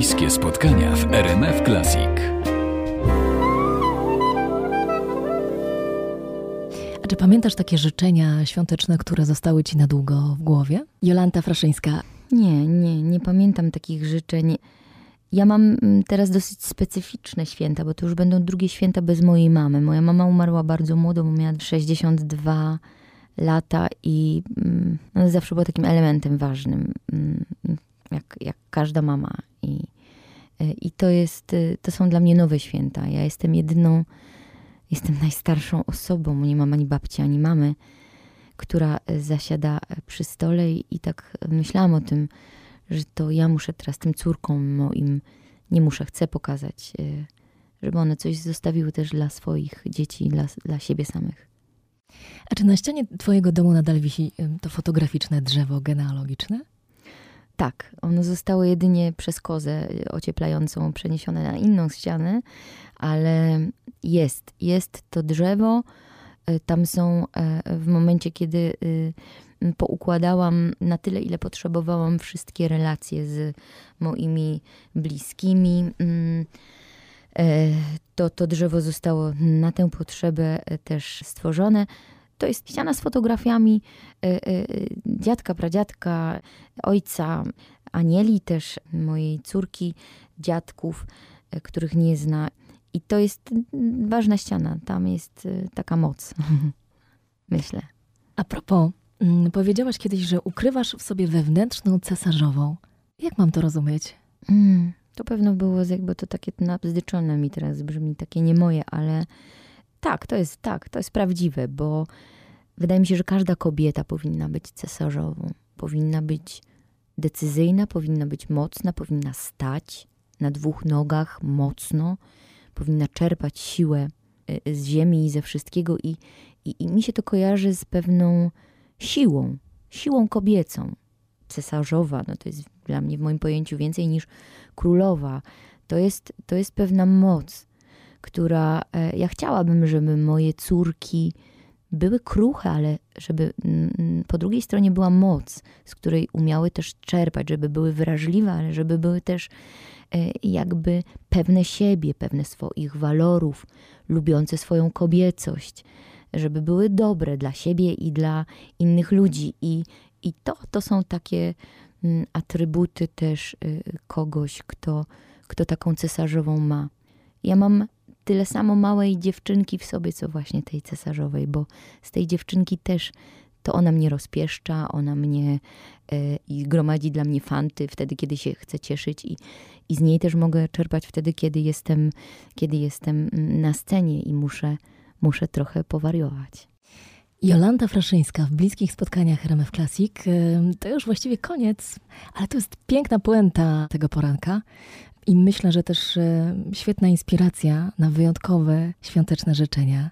Bliskie spotkania w RMF Classic. A czy pamiętasz takie życzenia świąteczne, które zostały ci na długo w głowie? Jolanta Fraszyńska. Nie, nie, nie pamiętam takich życzeń. Ja mam mm, teraz dosyć specyficzne święta, bo to już będą drugie święta bez mojej mamy. Moja mama umarła bardzo młodo, bo miała 62 lata i mm, no, zawsze była takim elementem ważnym, mm, jak, jak każda mama. I, I to jest, e, to są dla mnie nowe święta. Ja jestem jedyną, jestem najstarszą osobą, nie mam ani babci, ani mamy, która e, zasiada przy stole i, i tak myślałam o tym, że to ja muszę teraz tym córkom moim, nie muszę, chcę pokazać, żeby one coś zostawiły też dla swoich dzieci, dla, dla siebie samych. A czy na ścianie twojego domu nadal wisi to fotograficzne drzewo genealogiczne? Tak, ono zostało jedynie przez kozę ocieplającą przeniesione na inną ścianę, ale jest, jest to drzewo. E, tam są e, w momencie, kiedy y, poukładałam na tyle, ile potrzebowałam wszystkie relacje z moimi bliskimi. Mm, e, to, to drzewo zostało na tę potrzebę też stworzone. To jest ściana z fotografiami y, y, dziadka, pradziadka, ojca, Anieli też, mojej córki, dziadków, y, których nie zna. I to jest ważna ściana. Tam jest taka moc, myślę. A propos, mm, powiedziałaś kiedyś, że ukrywasz w sobie wewnętrzną cesarzową. Jak mam to rozumieć? Mm, to pewno było jakby to takie nabzdyczone mi teraz brzmi, takie nie moje, ale tak, to jest tak, to jest prawdziwe, bo wydaje mi się, że każda kobieta powinna być cesarzową. Powinna być decyzyjna, powinna być mocna, powinna stać na dwóch nogach mocno, powinna czerpać siłę y, z ziemi i ze wszystkiego. I, i, i mi się to kojarzy z pewną siłą, siłą kobiecą. Cesarzowa, no to jest dla mnie w moim pojęciu więcej niż królowa. To jest, to jest pewna moc, która e, ja chciałabym, żeby moje córki były kruche, ale żeby po drugiej stronie była moc, z której umiały też czerpać, żeby były wrażliwe, ale żeby były też e, jakby pewne siebie, pewne swoich walorów, lubiące swoją kobiecość, żeby były dobre dla siebie i dla innych ludzi. I, i to, to są takie atrybuty też e, kogoś, kto, kto taką cesarzową ma. Ja mam tyle samo małej dziewczynki w sobie, co właśnie tej cesarzowej, bo z tej dziewczynki też to ona mnie rozpieszcza, ona mnie e, i gromadzi dla mnie fanty wtedy, kiedy się chce cieszyć i, i z niej też mogę czerpać wtedy, kiedy jestem, kiedy jestem na scenie i muszę, muszę trochę powariować. Jolanta Fraszyńska w bliskich spotkaniach RMF Classic. E, to już właściwie koniec, ale to jest piękna puenta tego poranka. I myślę, że też e, świetna inspiracja na wyjątkowe świąteczne życzenia,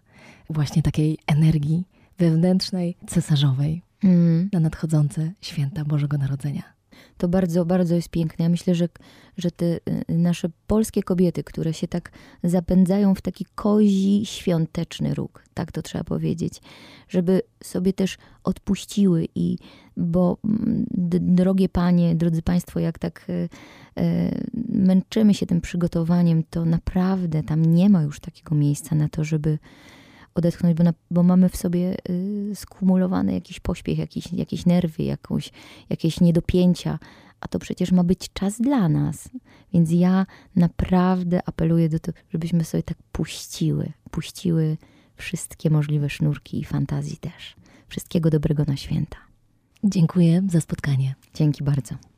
właśnie takiej energii wewnętrznej, cesarzowej mm. na nadchodzące święta Bożego Narodzenia. To bardzo, bardzo jest piękne. Ja myślę, że, że te y, nasze polskie kobiety, które się tak zapędzają w taki kozi świąteczny róg, tak to trzeba powiedzieć, żeby sobie też odpuściły i bo mm, drogie panie, drodzy państwo, jak tak y, y, męczymy się tym przygotowaniem, to naprawdę tam nie ma już takiego miejsca na to, żeby odetchnąć, bo, na, bo mamy w sobie y, skumulowane jakiś pośpiech, jakieś, jakieś nerwy, jakąś, jakieś niedopięcia, a to przecież ma być czas dla nas. Więc ja naprawdę apeluję do tego, żebyśmy sobie tak puściły, puściły wszystkie możliwe sznurki i fantazji też. Wszystkiego dobrego na święta. Dziękuję za spotkanie. Dzięki bardzo.